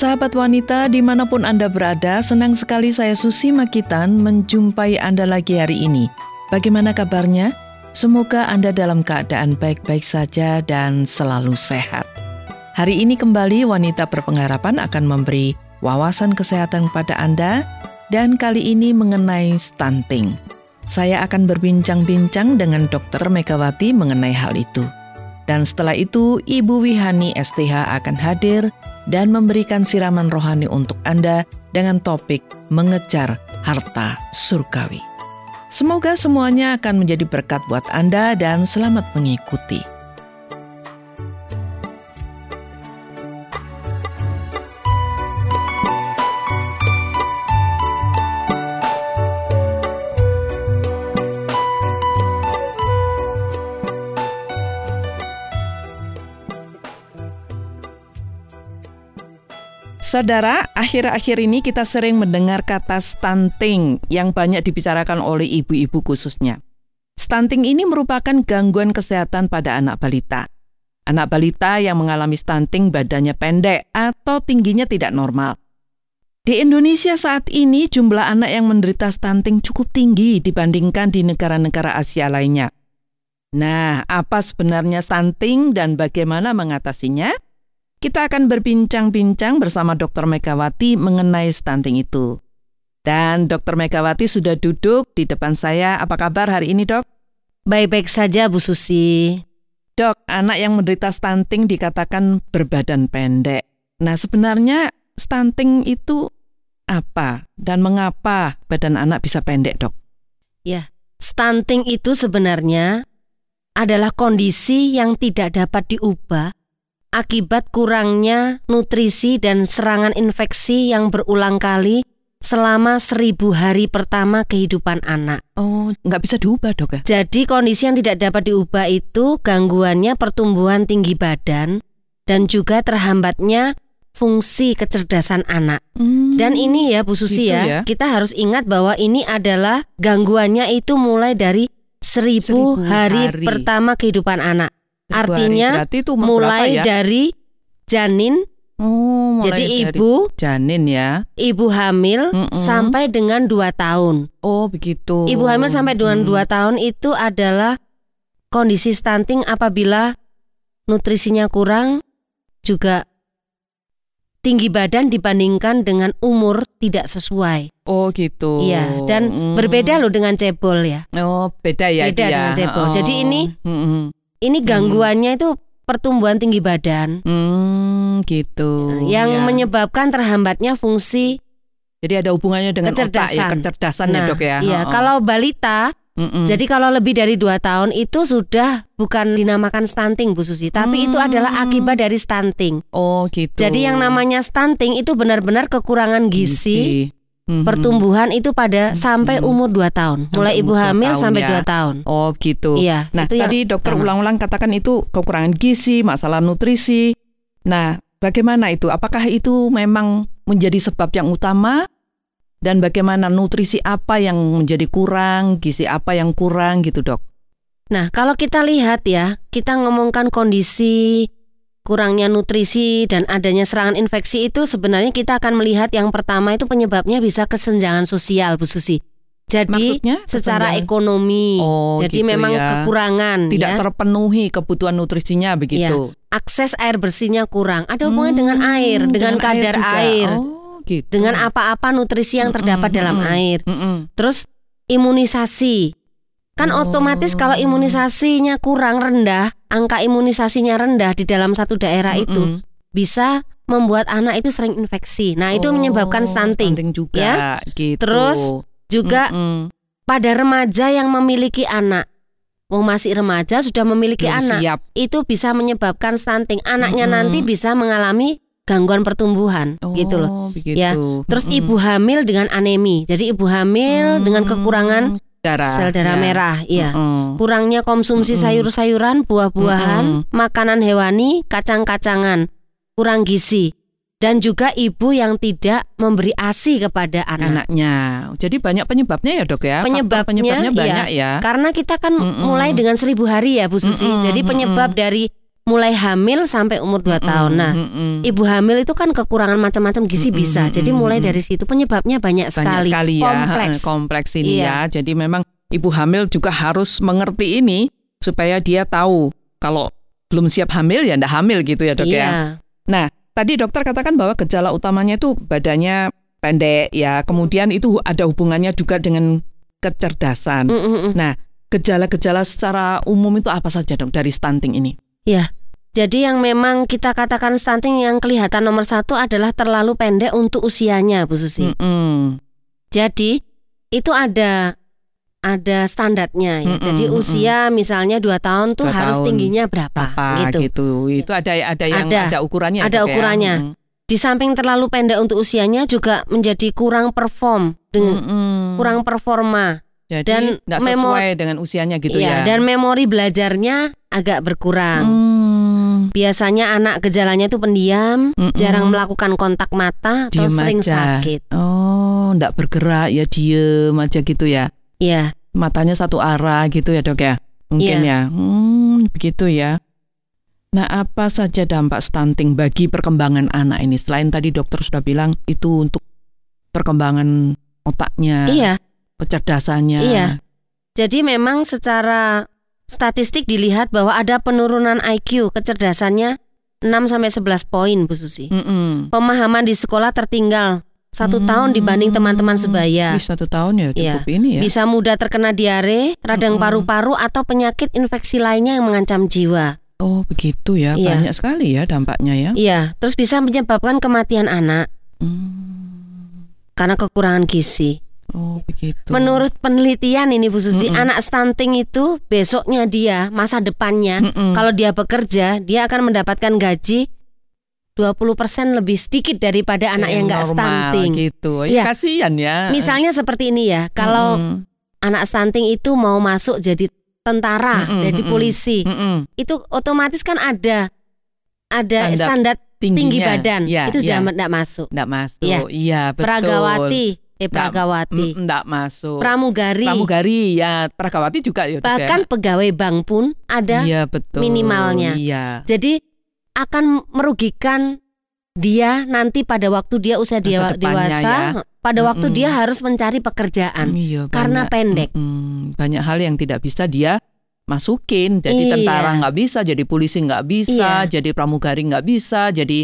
Sahabat wanita di mana pun Anda berada, senang sekali saya Susi Makitan menjumpai Anda lagi hari ini. Bagaimana kabarnya? Semoga Anda dalam keadaan baik-baik saja dan selalu sehat. Hari ini kembali Wanita Berpengharapan akan memberi wawasan kesehatan kepada Anda dan kali ini mengenai stunting. Saya akan berbincang-bincang dengan Dr. Megawati mengenai hal itu. Dan setelah itu, Ibu Wihani STH akan hadir dan memberikan siraman rohani untuk Anda dengan topik mengejar harta surgawi. Semoga semuanya akan menjadi berkat buat Anda dan selamat mengikuti. Saudara, akhir-akhir ini kita sering mendengar kata stunting yang banyak dibicarakan oleh ibu-ibu khususnya. Stunting ini merupakan gangguan kesehatan pada anak balita. Anak balita yang mengalami stunting badannya pendek atau tingginya tidak normal. Di Indonesia saat ini jumlah anak yang menderita stunting cukup tinggi dibandingkan di negara-negara Asia lainnya. Nah, apa sebenarnya stunting dan bagaimana mengatasinya? Kita akan berbincang-bincang bersama Dr. Megawati mengenai stunting itu. Dan Dr. Megawati sudah duduk di depan saya. Apa kabar hari ini, Dok? Baik-baik saja, Bu Susi. Dok, anak yang menderita stunting dikatakan berbadan pendek. Nah, sebenarnya stunting itu apa dan mengapa badan anak bisa pendek, Dok? Ya, stunting itu sebenarnya adalah kondisi yang tidak dapat diubah akibat kurangnya nutrisi dan serangan infeksi yang berulang kali selama seribu hari pertama kehidupan anak. Oh, nggak bisa diubah dok ya? Jadi kondisi yang tidak dapat diubah itu gangguannya pertumbuhan tinggi badan dan juga terhambatnya fungsi kecerdasan anak. Hmm, dan ini ya Bu Susi gitu ya, ya, kita harus ingat bahwa ini adalah gangguannya itu mulai dari seribu, seribu hari, hari pertama kehidupan anak. Artinya itu mulai ya? dari janin Oh, mulai Jadi dari ibu janin ya. Ibu hamil mm -mm. sampai dengan 2 tahun. Oh, begitu. Ibu hamil sampai dengan mm. 2 tahun itu adalah kondisi stunting apabila nutrisinya kurang juga tinggi badan dibandingkan dengan umur tidak sesuai. Oh, gitu. Iya, dan mm. berbeda loh dengan cebol ya. Oh, beda ya Beda dia. dengan cebol. Oh. Jadi ini mm -hmm ini hmm. gangguannya hmm. itu pertumbuhan tinggi badan. Hmm, gitu. Yang ya. menyebabkan terhambatnya fungsi jadi ada hubungannya dengan kecerdasan. otak ya, kecerdasan ya, nah, ya dok ya. Iya, oh, kalau balita, Mm-mm. jadi kalau lebih dari dua tahun itu sudah bukan dinamakan stunting Bu Susi, tapi mm. itu adalah akibat dari stunting. Oh gitu. Jadi yang namanya stunting itu benar-benar kekurangan gizi, gizi hmm Pertumbuhan itu pada mm-hmm. sampai umur 2 tahun. Mulai ibu hamil tahun, sampai ya. 2 tahun. Oh, gitu. Iya. Nah, itu tadi dokter ulang-ulang katakan itu kekurangan gizi, masalah nutrisi. Nah, bagaimana itu? Apakah itu memang menjadi sebab yang utama? Dan bagaimana nutrisi apa yang menjadi kurang, gizi apa yang kurang gitu, Dok? Nah, kalau kita lihat ya, kita ngomongkan kondisi kurangnya nutrisi dan adanya serangan infeksi itu sebenarnya kita akan melihat yang pertama itu penyebabnya bisa kesenjangan sosial Bu Susi. Jadi Maksudnya, secara ekonomi, oh, jadi gitu memang ya. kekurangan, tidak ya. terpenuhi kebutuhan nutrisinya begitu. Ya. Akses air bersihnya kurang, ada hubungan hmm, dengan air, dengan, dengan kadar air, air oh, gitu. dengan apa-apa nutrisi yang terdapat hmm, dalam hmm, air. Hmm, Terus imunisasi, Kan oh. otomatis kalau imunisasinya kurang rendah, angka imunisasinya rendah di dalam satu daerah mm -mm. itu bisa membuat anak itu sering infeksi. Nah, itu oh, menyebabkan stunting. stunting juga ya. gitu. Terus juga mm -mm. pada remaja yang memiliki anak Oh masih remaja sudah memiliki Belum anak, siap. itu bisa menyebabkan stunting. Anaknya mm -hmm. nanti bisa mengalami gangguan pertumbuhan, oh, gitu loh. Begitu. Ya. Terus mm ibu hamil dengan anemi. Jadi ibu hamil mm dengan kekurangan darah. Sel darah ya. merah, iya. Mm -hmm. Kurangnya konsumsi mm -hmm. sayur-sayuran, buah-buahan, mm -hmm. makanan hewani, kacang-kacangan, kurang gizi. Dan juga ibu yang tidak memberi ASI kepada anak. anaknya. Jadi banyak penyebabnya ya dok ya. Penyebabnya, penyebabnya banyak ya, ya. Karena kita kan mm -mm. mulai dengan seribu hari ya Bu Susi. Mm -mm. Jadi penyebab mm -mm. dari mulai hamil sampai umur 2 tahun. Nah, mm -mm. ibu hamil itu kan kekurangan macam-macam gizi mm -mm. bisa. Jadi mulai dari situ penyebabnya banyak, banyak sekali. sekali ya. Kompleks. Kompleks ini iya. ya. Jadi memang ibu hamil juga harus mengerti ini supaya dia tahu kalau belum siap hamil ya ndak hamil gitu ya, Dok ya? iya. ya. Nah, tadi dokter katakan bahwa gejala utamanya itu badannya pendek ya. Kemudian itu ada hubungannya juga dengan kecerdasan. Mm -mm. Nah, gejala-gejala secara umum itu apa saja dong dari stunting ini? Ya, jadi yang memang kita katakan stunting yang kelihatan nomor satu adalah terlalu pendek untuk usianya, Bu Susi. Mm -hmm. Jadi itu ada ada standarnya ya. Mm -hmm. Jadi usia misalnya dua tahun tuh 2 harus tahun. tingginya berapa, berapa gitu. gitu. Itu ada ada yang ada, ada ukurannya. Ada ukurannya. Ya? Di samping terlalu pendek untuk usianya juga menjadi kurang perform dengan mm -hmm. kurang performa. Jadi dan sesuai dengan usianya gitu iya, ya. Dan memori belajarnya agak berkurang. Mm Biasanya anak gejalanya itu pendiam, mm -mm. jarang melakukan kontak mata atau sering aja. sakit. Oh, enggak bergerak ya diem aja gitu ya. Iya. Matanya satu arah gitu ya, Dok ya. Mungkin yeah. ya. Hmm, begitu ya. Nah, apa saja dampak stunting bagi perkembangan anak ini? Selain tadi dokter sudah bilang itu untuk perkembangan otaknya, iya. kecerdasannya. Iya. Jadi memang secara statistik dilihat bahwa ada penurunan IQ kecerdasannya 6 sampai 11 poin Bu Susi. Mm -hmm. Pemahaman di sekolah tertinggal satu hmm. tahun dibanding teman-teman sebaya. Wih, satu tahun ya cukup ya. ini ya. Bisa mudah terkena diare, radang paru-paru hmm. atau penyakit infeksi lainnya yang mengancam jiwa. Oh begitu ya, ya. banyak sekali ya dampaknya ya. Iya, terus bisa menyebabkan kematian anak hmm. karena kekurangan gizi. Oh begitu. Menurut penelitian ini Bu Susi, mm -mm. anak stunting itu besoknya dia masa depannya mm -mm. kalau dia bekerja dia akan mendapatkan gaji 20% lebih sedikit daripada anak yang nggak stunting. gitu. Ya, ya kasihan ya. Misalnya seperti ini ya, kalau mm anak stunting itu mau masuk jadi tentara, mm -mm, jadi polisi, mm -mm. itu otomatis kan ada ada standar, standar tinggi badan. Ya, itu sudah tidak masuk. Tidak masuk. Ya. Iya, betul. Pragawati Eh Pragawati. Enggak masuk. Pramugari. Pramugari ya, Pragawati juga ya. Bahkan ya. pegawai bank pun ada iya, betul. minimalnya. Iya. Jadi akan merugikan dia nanti pada waktu dia usia dia dewasa, ya. pada waktu mm -mm. dia harus mencari pekerjaan iya, karena pendek. Mm -mm. Banyak hal yang tidak bisa dia masukin. Jadi iya. tentara nggak bisa, jadi polisi nggak bisa, iya. jadi pramugari nggak bisa, jadi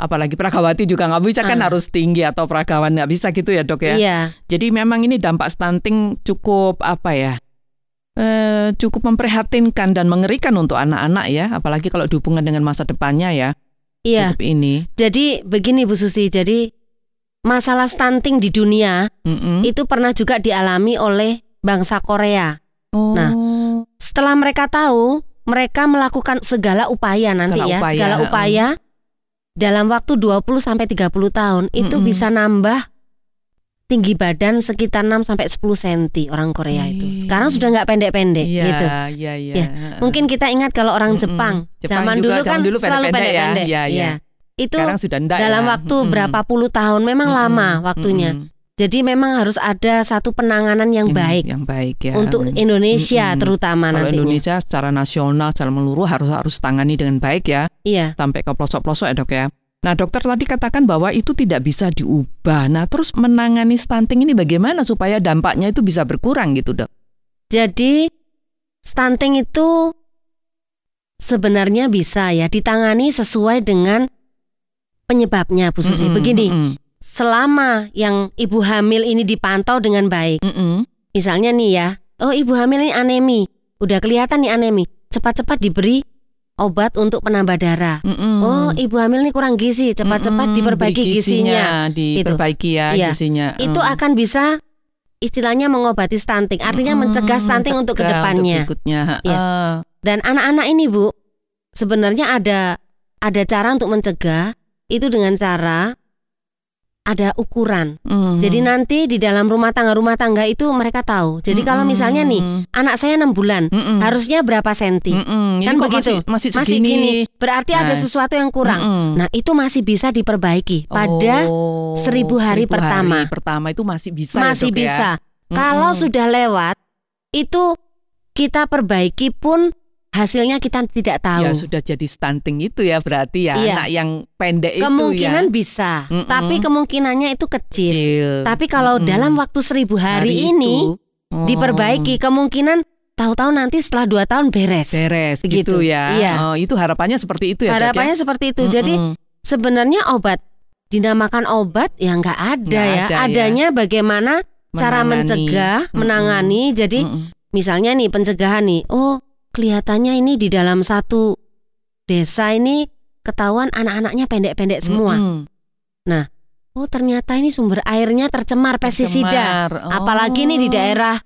apalagi prakawati juga nggak bisa kan uh. harus tinggi atau pragawan nggak bisa gitu ya dok ya. Iya. Jadi memang ini dampak stunting cukup apa ya? Eh, cukup memprihatinkan dan mengerikan untuk anak-anak ya, apalagi kalau dihubungkan dengan masa depannya ya. Iya. Cukup ini. Jadi begini Bu Susi, jadi masalah stunting di dunia mm -mm. itu pernah juga dialami oleh bangsa Korea. Oh. Nah, setelah mereka tahu, mereka melakukan segala upaya nanti segala ya, upaya. segala upaya dalam waktu 20 sampai 30 tahun mm -hmm. itu bisa nambah tinggi badan sekitar 6 sampai 10 cm orang Korea itu. Sekarang sudah nggak pendek-pendek ya, gitu. Iya, iya. Ya. Mungkin kita ingat kalau orang Jepang, Jepang zaman juga, dulu kan dulu selalu pendek-pendek. Ya, ya, ya. Itu sudah dalam ya. waktu hmm. berapa puluh tahun memang hmm. lama waktunya. Hmm. Jadi memang harus ada satu penanganan yang, yang baik, yang baik ya untuk Indonesia hmm. terutama Kalau Indonesia secara nasional, secara menyeluruh harus harus tangani dengan baik ya. Iya. Sampai ke pelosok-pelosok ya dok ya. Nah dokter tadi katakan bahwa itu tidak bisa diubah. Nah terus menangani stunting ini bagaimana supaya dampaknya itu bisa berkurang gitu dok? Jadi stunting itu sebenarnya bisa ya ditangani sesuai dengan penyebabnya Bu Susi. Mm -hmm, Begini, mm -hmm selama yang ibu hamil ini dipantau dengan baik. Mm -mm. Misalnya nih ya, oh ibu hamil ini anemi, udah kelihatan nih anemi, cepat-cepat diberi obat untuk penambah darah. Mm -mm. Oh, ibu hamil ini kurang gizi, cepat-cepat mm -mm. diperbaiki gizinya, diperbaiki ya iya. gizinya. Mm. Itu akan bisa istilahnya mengobati stunting, artinya mm, mencegah stunting mencegah untuk ke depannya. Untuk berikutnya. Ya. Uh. Dan anak-anak ini bu, sebenarnya ada ada cara untuk mencegah itu dengan cara ada ukuran. Mm. Jadi nanti di dalam rumah tangga rumah tangga itu mereka tahu. Jadi mm -hmm. kalau misalnya nih anak saya enam bulan, mm -hmm. harusnya berapa senti? Mm -hmm. Kan begitu. Masih, masih, masih gini. Berarti nah. ada sesuatu yang kurang. Mm -hmm. Nah itu masih bisa diperbaiki pada oh, seribu hari seribu pertama. Hari pertama itu masih bisa. Ya, masih ya, bisa. Ya? Kalau mm -hmm. sudah lewat, itu kita perbaiki pun hasilnya kita tidak tahu. Ya sudah jadi stunting itu ya berarti ya iya. anak yang pendek itu ya. Kemungkinan bisa, mm -mm. tapi kemungkinannya itu kecil. kecil. Tapi kalau mm -mm. dalam waktu seribu hari, hari ini oh. diperbaiki kemungkinan tahu-tahu nanti setelah dua tahun beres. Beres gitu, gitu ya. Iya. Oh, itu harapannya seperti itu ya. Harapannya ya? seperti itu. Mm -mm. Jadi sebenarnya obat dinamakan obat ya nggak ada nggak ya. Ada, ya. Adanya ya. bagaimana menangani. cara mencegah, menangani. Mm -mm. Jadi mm -mm. misalnya nih pencegahan nih. Oh, kelihatannya ini di dalam satu desa ini ketahuan anak-anaknya pendek-pendek semua. Mm -hmm. Nah, oh ternyata ini sumber airnya tercemar pestisida. Oh. Apalagi ini di daerah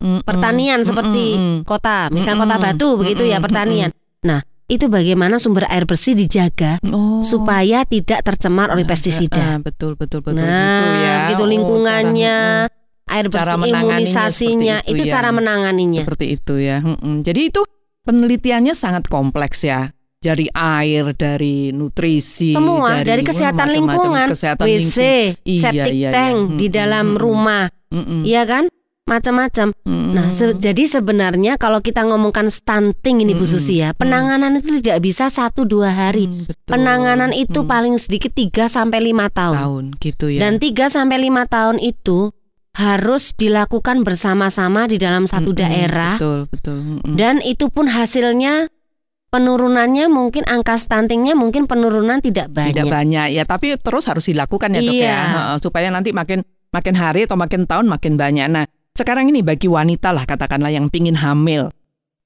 mm -hmm. pertanian seperti mm -hmm. kota, misalnya mm -hmm. kota Batu begitu mm -hmm. ya pertanian. Nah, itu bagaimana sumber air bersih dijaga oh. supaya tidak tercemar oleh pestisida. Uh, uh, betul betul betul nah, gitu ya. Gitu lingkungannya. Oh, cara, air bersih cara imunisasinya itu, itu ya. cara menanganinya seperti itu ya hmm, jadi itu penelitiannya sangat kompleks ya dari air dari nutrisi semua dari, dari kesehatan wah, lingkungan kesehatan WC lingkung. Iya, septic iya, iya, tank iya. di dalam hmm, rumah hmm, iya kan macam-macam. Hmm. Nah, se jadi sebenarnya kalau kita ngomongkan stunting ini Bu Susi ya, penanganan itu tidak bisa satu dua hari. Hmm, Penanganan itu hmm. paling sedikit 3 sampai lima tahun. Tahun gitu ya. Dan 3 sampai lima tahun itu harus dilakukan bersama-sama di dalam satu mm -hmm, daerah. Betul, betul. Mm -hmm. Dan itu pun hasilnya penurunannya mungkin angka stuntingnya mungkin penurunan tidak banyak. Tidak banyak ya, tapi terus harus dilakukan ya dok ya, iya. ya, supaya nanti makin makin hari atau makin tahun makin banyak. Nah, sekarang ini bagi wanita lah katakanlah yang pingin hamil,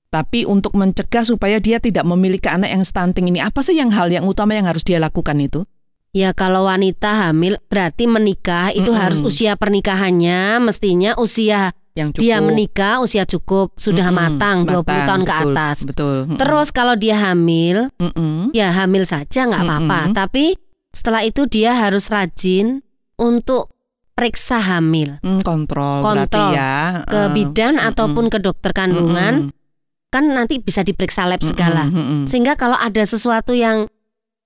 tapi untuk mencegah supaya dia tidak memiliki anak yang stunting ini, apa sih yang hal yang utama yang harus dia lakukan itu? Ya kalau wanita hamil berarti menikah itu mm -hmm. harus usia pernikahannya mestinya usia yang cukup. dia menikah usia cukup sudah mm -hmm. matang, matang 20 tahun betul, ke atas. Betul. Mm -hmm. Terus kalau dia hamil, mm -hmm. ya hamil saja nggak apa-apa. Mm -hmm. Tapi setelah itu dia harus rajin untuk periksa hamil. Mm, kontrol. Kontrol ya. ke bidan mm -hmm. ataupun ke dokter kandungan. Mm -hmm. Kan nanti bisa diperiksa lab segala. Mm -hmm. Sehingga kalau ada sesuatu yang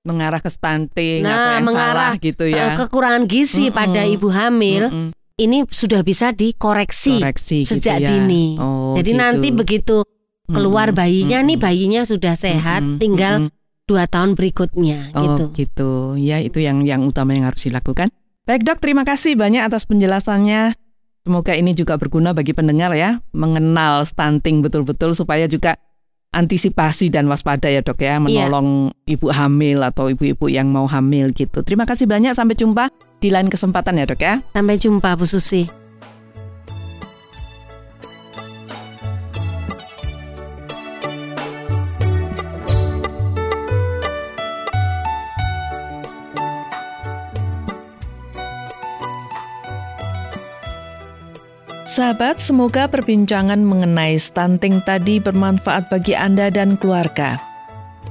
mengarah ke stunting nah, atau yang mengarah, salah gitu ya. Kekurangan gizi mm -mm. pada ibu hamil. Mm -mm. Ini sudah bisa dikoreksi Koreksi, gitu sejak gitu ya. dini. Oh, Jadi gitu. nanti begitu keluar bayinya mm -mm. nih bayinya sudah sehat, mm -mm. tinggal mm -mm. dua tahun berikutnya oh, gitu. gitu. Ya itu yang yang utama yang harus dilakukan. Baik dok, terima kasih banyak atas penjelasannya. Semoga ini juga berguna bagi pendengar ya, mengenal stunting betul-betul supaya juga antisipasi dan waspada ya dok ya iya. menolong yeah. ibu hamil atau ibu-ibu yang mau hamil gitu. Terima kasih banyak sampai jumpa di lain kesempatan ya dok ya. Sampai jumpa Bu Susi. Sahabat, semoga perbincangan mengenai stunting tadi bermanfaat bagi Anda dan keluarga.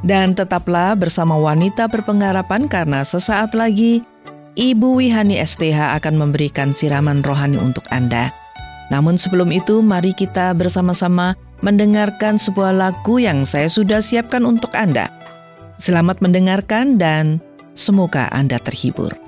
Dan tetaplah bersama wanita berpengharapan karena sesaat lagi Ibu Wihani STH akan memberikan siraman rohani untuk Anda. Namun sebelum itu, mari kita bersama-sama mendengarkan sebuah lagu yang saya sudah siapkan untuk Anda. Selamat mendengarkan dan semoga Anda terhibur.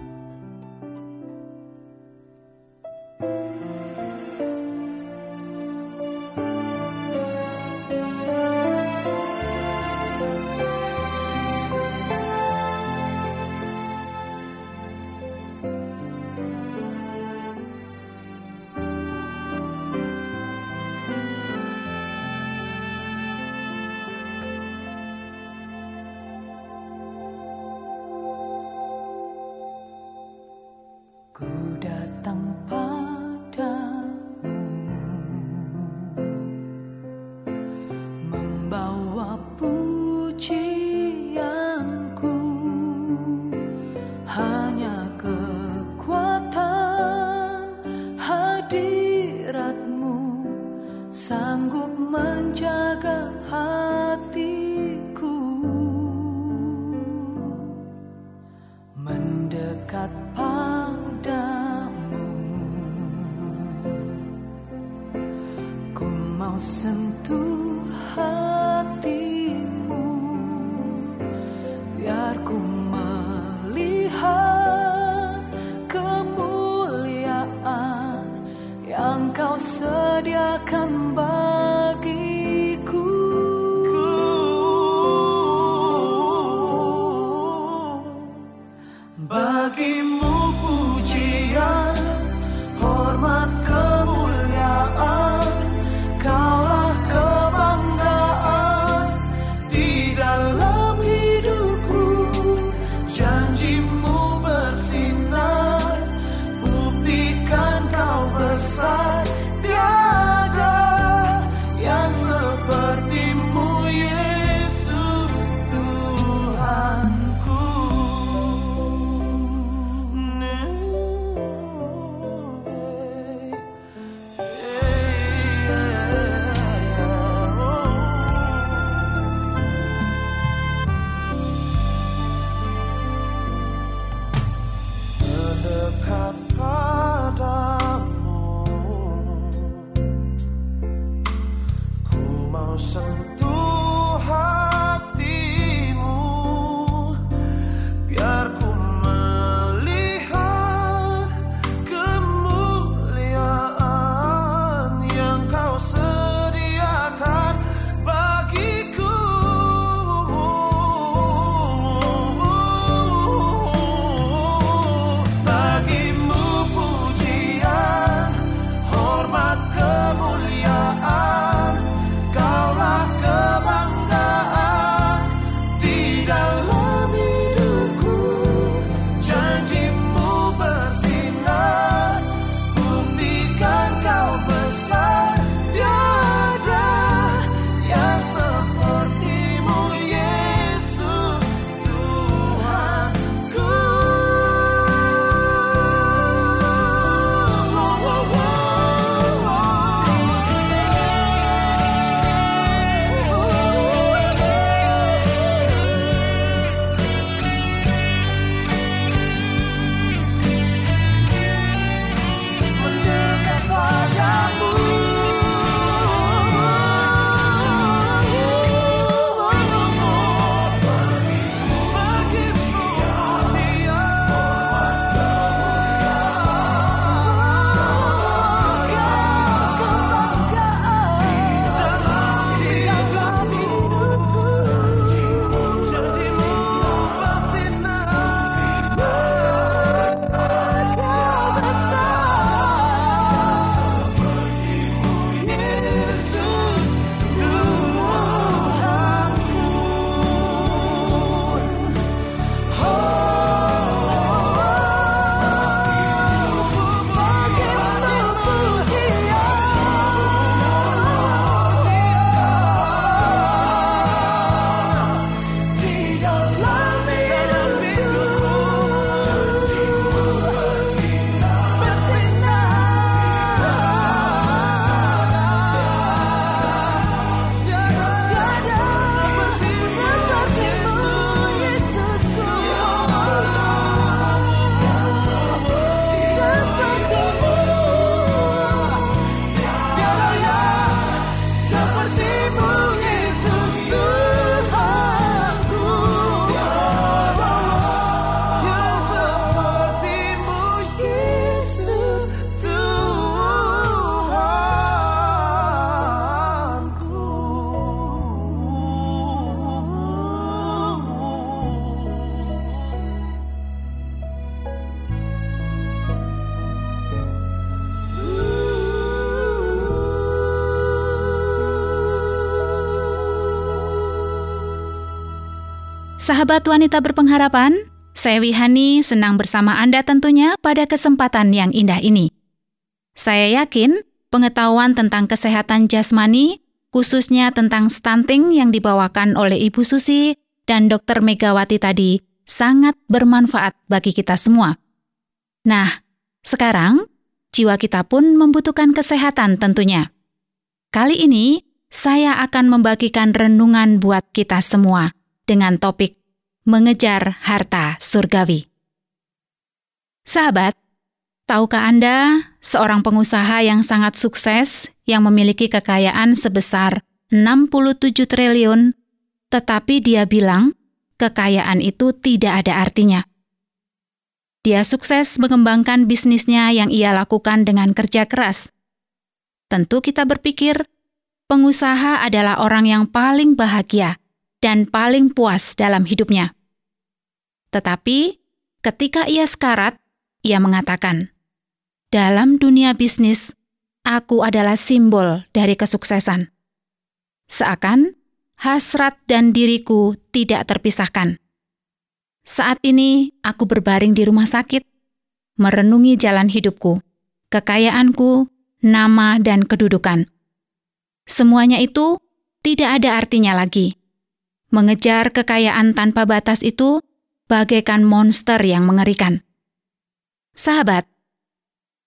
Sahabat wanita berpengharapan, saya Wihani senang bersama Anda tentunya pada kesempatan yang indah ini. Saya yakin pengetahuan tentang kesehatan jasmani, khususnya tentang stunting yang dibawakan oleh Ibu Susi dan Dr. Megawati tadi, sangat bermanfaat bagi kita semua. Nah, sekarang jiwa kita pun membutuhkan kesehatan tentunya. Kali ini, saya akan membagikan renungan buat kita semua dengan topik mengejar harta surgawi. Sahabat, tahukah Anda seorang pengusaha yang sangat sukses yang memiliki kekayaan sebesar 67 triliun, tetapi dia bilang kekayaan itu tidak ada artinya. Dia sukses mengembangkan bisnisnya yang ia lakukan dengan kerja keras. Tentu kita berpikir, pengusaha adalah orang yang paling bahagia dan paling puas dalam hidupnya. Tetapi ketika ia sekarat, ia mengatakan, "Dalam dunia bisnis, aku adalah simbol dari kesuksesan." Seakan hasrat dan diriku tidak terpisahkan. Saat ini aku berbaring di rumah sakit, merenungi jalan hidupku, kekayaanku, nama, dan kedudukan. Semuanya itu tidak ada artinya lagi. Mengejar kekayaan tanpa batas itu bagaikan monster yang mengerikan. Sahabat,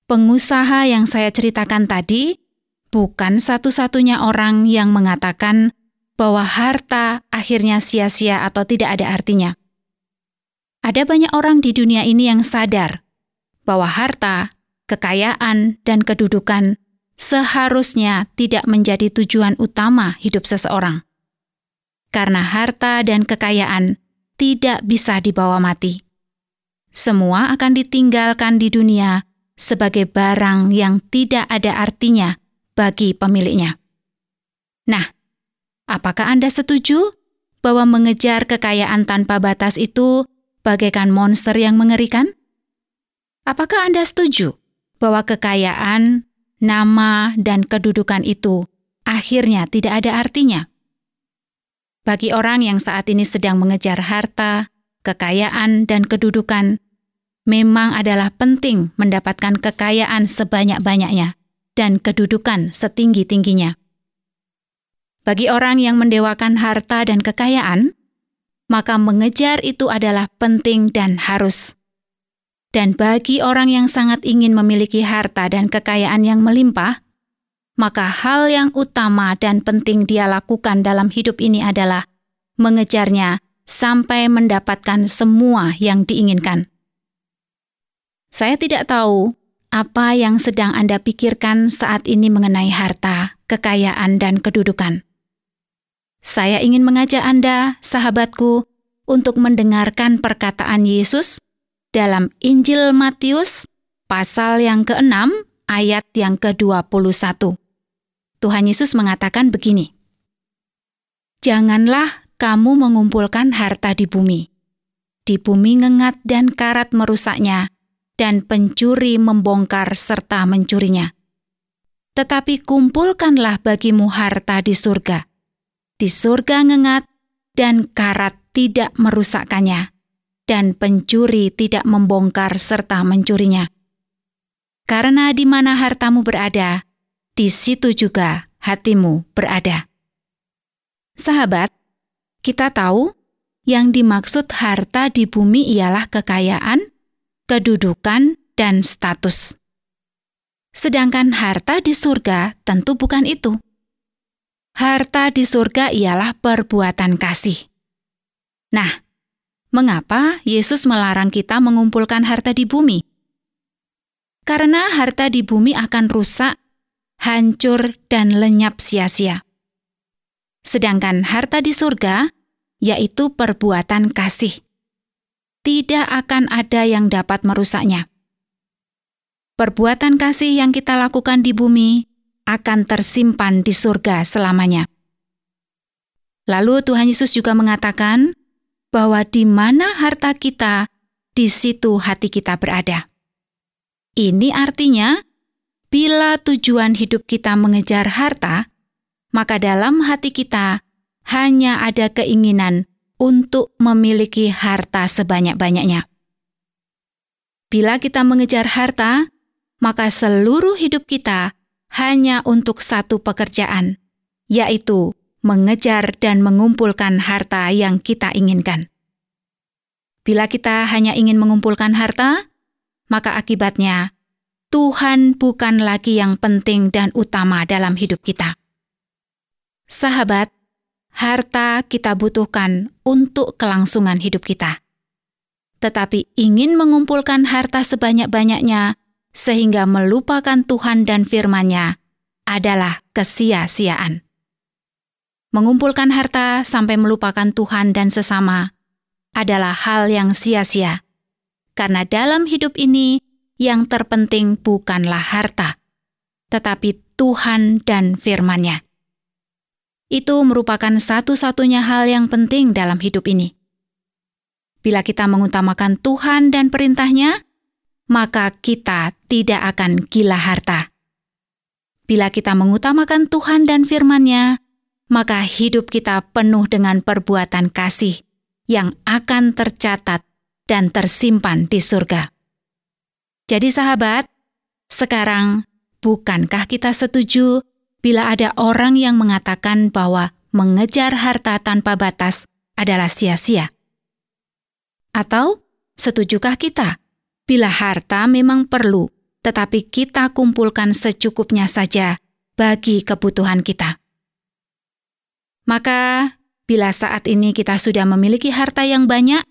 pengusaha yang saya ceritakan tadi bukan satu-satunya orang yang mengatakan bahwa harta akhirnya sia-sia atau tidak ada artinya. Ada banyak orang di dunia ini yang sadar bahwa harta, kekayaan, dan kedudukan seharusnya tidak menjadi tujuan utama hidup seseorang. Karena harta dan kekayaan tidak bisa dibawa mati. Semua akan ditinggalkan di dunia sebagai barang yang tidak ada artinya bagi pemiliknya. Nah, apakah Anda setuju bahwa mengejar kekayaan tanpa batas itu bagaikan monster yang mengerikan? Apakah Anda setuju bahwa kekayaan, nama, dan kedudukan itu akhirnya tidak ada artinya? Bagi orang yang saat ini sedang mengejar harta, kekayaan, dan kedudukan, memang adalah penting mendapatkan kekayaan sebanyak-banyaknya dan kedudukan setinggi-tingginya. Bagi orang yang mendewakan harta dan kekayaan, maka mengejar itu adalah penting dan harus. Dan bagi orang yang sangat ingin memiliki harta dan kekayaan yang melimpah, maka hal yang utama dan penting dia lakukan dalam hidup ini adalah mengejarnya sampai mendapatkan semua yang diinginkan. Saya tidak tahu apa yang sedang Anda pikirkan saat ini mengenai harta, kekayaan, dan kedudukan. Saya ingin mengajak Anda, sahabatku, untuk mendengarkan perkataan Yesus dalam Injil Matius pasal yang ke-6 ayat yang ke-21. Tuhan Yesus mengatakan begini, Janganlah kamu mengumpulkan harta di bumi. Di bumi ngengat dan karat merusaknya, dan pencuri membongkar serta mencurinya. Tetapi kumpulkanlah bagimu harta di surga. Di surga ngengat dan karat tidak merusakkannya, dan pencuri tidak membongkar serta mencurinya. Karena di mana hartamu berada, di situ juga hatimu berada. Sahabat, kita tahu yang dimaksud harta di bumi ialah kekayaan, kedudukan, dan status. Sedangkan harta di surga tentu bukan itu. Harta di surga ialah perbuatan kasih. Nah, Mengapa Yesus melarang kita mengumpulkan harta di bumi? Karena harta di bumi akan rusak, hancur, dan lenyap sia-sia. Sedangkan harta di surga, yaitu perbuatan kasih, tidak akan ada yang dapat merusaknya. Perbuatan kasih yang kita lakukan di bumi akan tersimpan di surga selamanya. Lalu Tuhan Yesus juga mengatakan, bahwa di mana harta kita, di situ hati kita berada. Ini artinya, bila tujuan hidup kita mengejar harta, maka dalam hati kita hanya ada keinginan untuk memiliki harta sebanyak-banyaknya. Bila kita mengejar harta, maka seluruh hidup kita hanya untuk satu pekerjaan, yaitu mengejar dan mengumpulkan harta yang kita inginkan. Bila kita hanya ingin mengumpulkan harta, maka akibatnya Tuhan bukan lagi yang penting dan utama dalam hidup kita. Sahabat, harta kita butuhkan untuk kelangsungan hidup kita. Tetapi ingin mengumpulkan harta sebanyak-banyaknya sehingga melupakan Tuhan dan firman-Nya adalah kesia-siaan mengumpulkan harta sampai melupakan Tuhan dan sesama adalah hal yang sia-sia. Karena dalam hidup ini yang terpenting bukanlah harta, tetapi Tuhan dan firman-Nya. Itu merupakan satu-satunya hal yang penting dalam hidup ini. Bila kita mengutamakan Tuhan dan perintahnya, maka kita tidak akan gila harta. Bila kita mengutamakan Tuhan dan firman-Nya, maka hidup kita penuh dengan perbuatan kasih yang akan tercatat dan tersimpan di surga. Jadi, sahabat, sekarang bukankah kita setuju bila ada orang yang mengatakan bahwa mengejar harta tanpa batas adalah sia-sia? Atau setujukah kita bila harta memang perlu, tetapi kita kumpulkan secukupnya saja bagi kebutuhan kita? Maka, bila saat ini kita sudah memiliki harta yang banyak,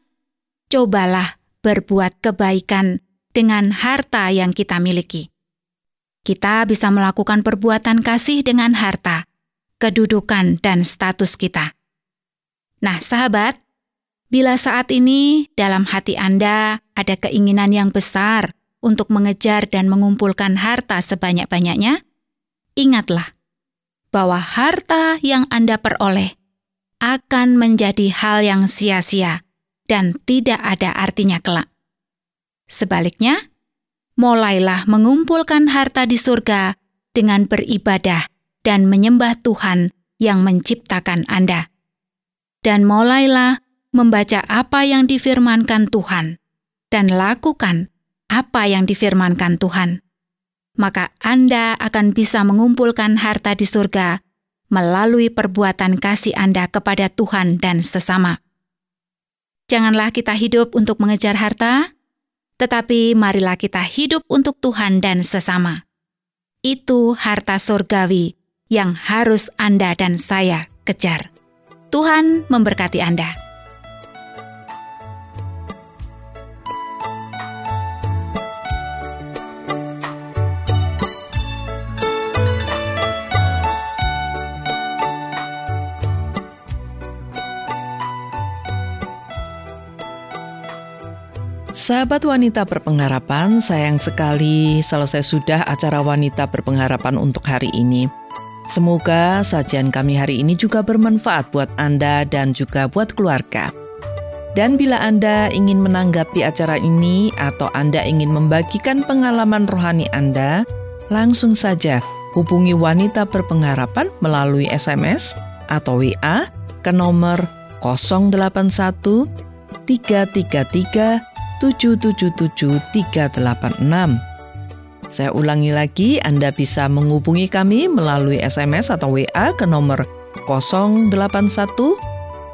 cobalah berbuat kebaikan dengan harta yang kita miliki. Kita bisa melakukan perbuatan kasih dengan harta, kedudukan, dan status kita. Nah, sahabat, bila saat ini dalam hati Anda ada keinginan yang besar untuk mengejar dan mengumpulkan harta sebanyak-banyaknya, ingatlah bahwa harta yang Anda peroleh akan menjadi hal yang sia-sia dan tidak ada artinya kelak. Sebaliknya, mulailah mengumpulkan harta di surga dengan beribadah dan menyembah Tuhan yang menciptakan Anda. Dan mulailah membaca apa yang difirmankan Tuhan dan lakukan apa yang difirmankan Tuhan. Maka Anda akan bisa mengumpulkan harta di surga melalui perbuatan kasih Anda kepada Tuhan dan sesama. Janganlah kita hidup untuk mengejar harta, tetapi marilah kita hidup untuk Tuhan dan sesama. Itu harta surgawi yang harus Anda dan saya kejar. Tuhan memberkati Anda. Sahabat wanita berpengharapan, sayang sekali selesai sudah acara wanita berpengharapan untuk hari ini. Semoga sajian kami hari ini juga bermanfaat buat Anda dan juga buat keluarga. Dan bila Anda ingin menanggapi acara ini atau Anda ingin membagikan pengalaman rohani Anda, langsung saja hubungi wanita berpengharapan melalui SMS atau WA ke nomor 081 333 777 Saya ulangi lagi, Anda bisa menghubungi kami melalui SMS atau WA ke nomor 081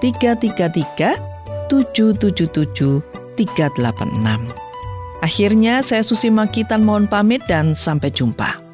333 777 386. Akhirnya saya Susi Makitan mohon pamit dan sampai jumpa.